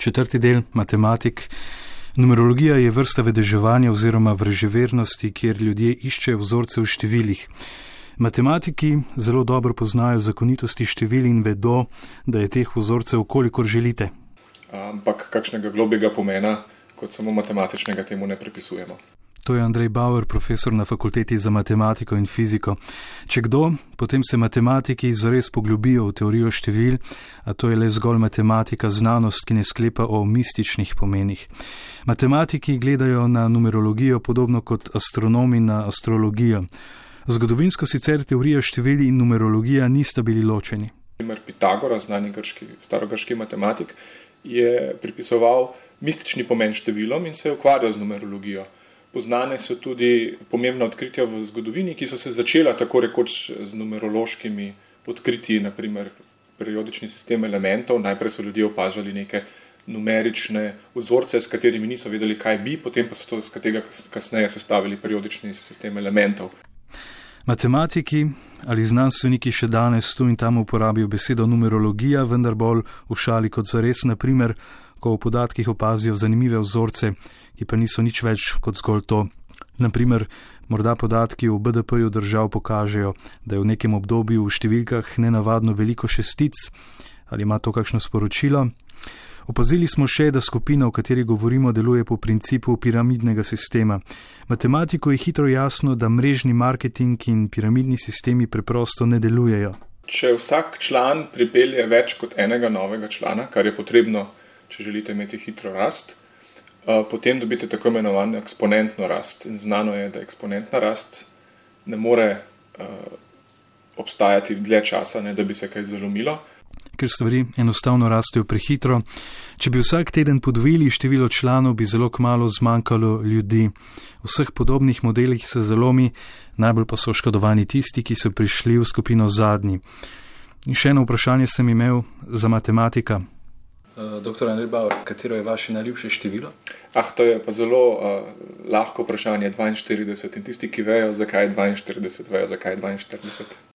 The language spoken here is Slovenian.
Četrti del, matematik. Numerologija je vrsta vedeževanja oziroma vreževernosti, kjer ljudje iščejo vzorce v številih. Matematiki zelo dobro poznajo zakonitosti števil in vedo, da je teh vzorcev, kolikor želite. Ampak kakšnega globjega pomena, kot samo matematičnega, temu ne pripisujemo. To je Andrej Bauer, profesor na fakulteti za matematiko in fiziko. Če kdo, potem se matematiki zares poglobijo v teorijo števil, a to je le zgolj matematika, znanost, ki ne sklepa o mističnih pomenih. Matematiki gledajo na numerologijo podobno kot astronomi na astrologijo. Zgodovinsko sicer teorija števil in numerologija nista bili ločeni. Primer Pitagora, znani grški, starogrški matematik, je pripisoval mistični pomen številom in se je ukvarjal z numerologijo. Poznane so tudi pomembna odkritja v zgodovini, ki so se začela tako rekoč z numerološkimi odkritji, naprimer periodični sistem elementov. Najprej so ljudje opažali neke numerične vzorce, s katerimi niso vedeli, kaj bi, potem pa so to z tega kasneje sestavili periodični sistem elementov. Matematiki ali znanstveniki še danes tu in tam uporabijo besedo numerologija, vendar bolj v šali kot zares, naprimer ko v podatkih opazijo zanimive vzorce, ki pa niso nič več kot zgolj to. Naprimer, morda podatki o BDP-ju držav pokažejo, da je v nekem obdobju v številkah nenavadno veliko šestic, ali ima to kakšno sporočilo. Opazili smo še, da skupina, o kateri govorimo, deluje po principu piramidnega sistema. Matematiko je hitro jasno, da mrežni marketing in piramidni sistemi preprosto ne delujejo. Če vsak član pripelje več kot enega novega člana, kar je potrebno če želite imeti hitro rast, eh, potem dobite tako imenovano eksponentno rast. In znano je, da eksponentna rast ne more uh, obstajati dlje časa, ne da bi se kaj zalomilo. Ker stvari enostavno rastejo prehitro. Če bi vsak teden podvojili število članov, bi zelo kmalo zmanjkalo ljudi. V vseh podobnih modelih se zalomi, najbolj pa so oškodovani tisti, ki so prišli v skupino zadnji. In še eno vprašanje sem imel za matematika. Eh, doktor Andrej Bauer, katero je vaše najljubše število? Ah, to je pa zelo uh, lahko vprašanje. 42 in tisti, ki vejo, zakaj je 42, vejo, zakaj je 42.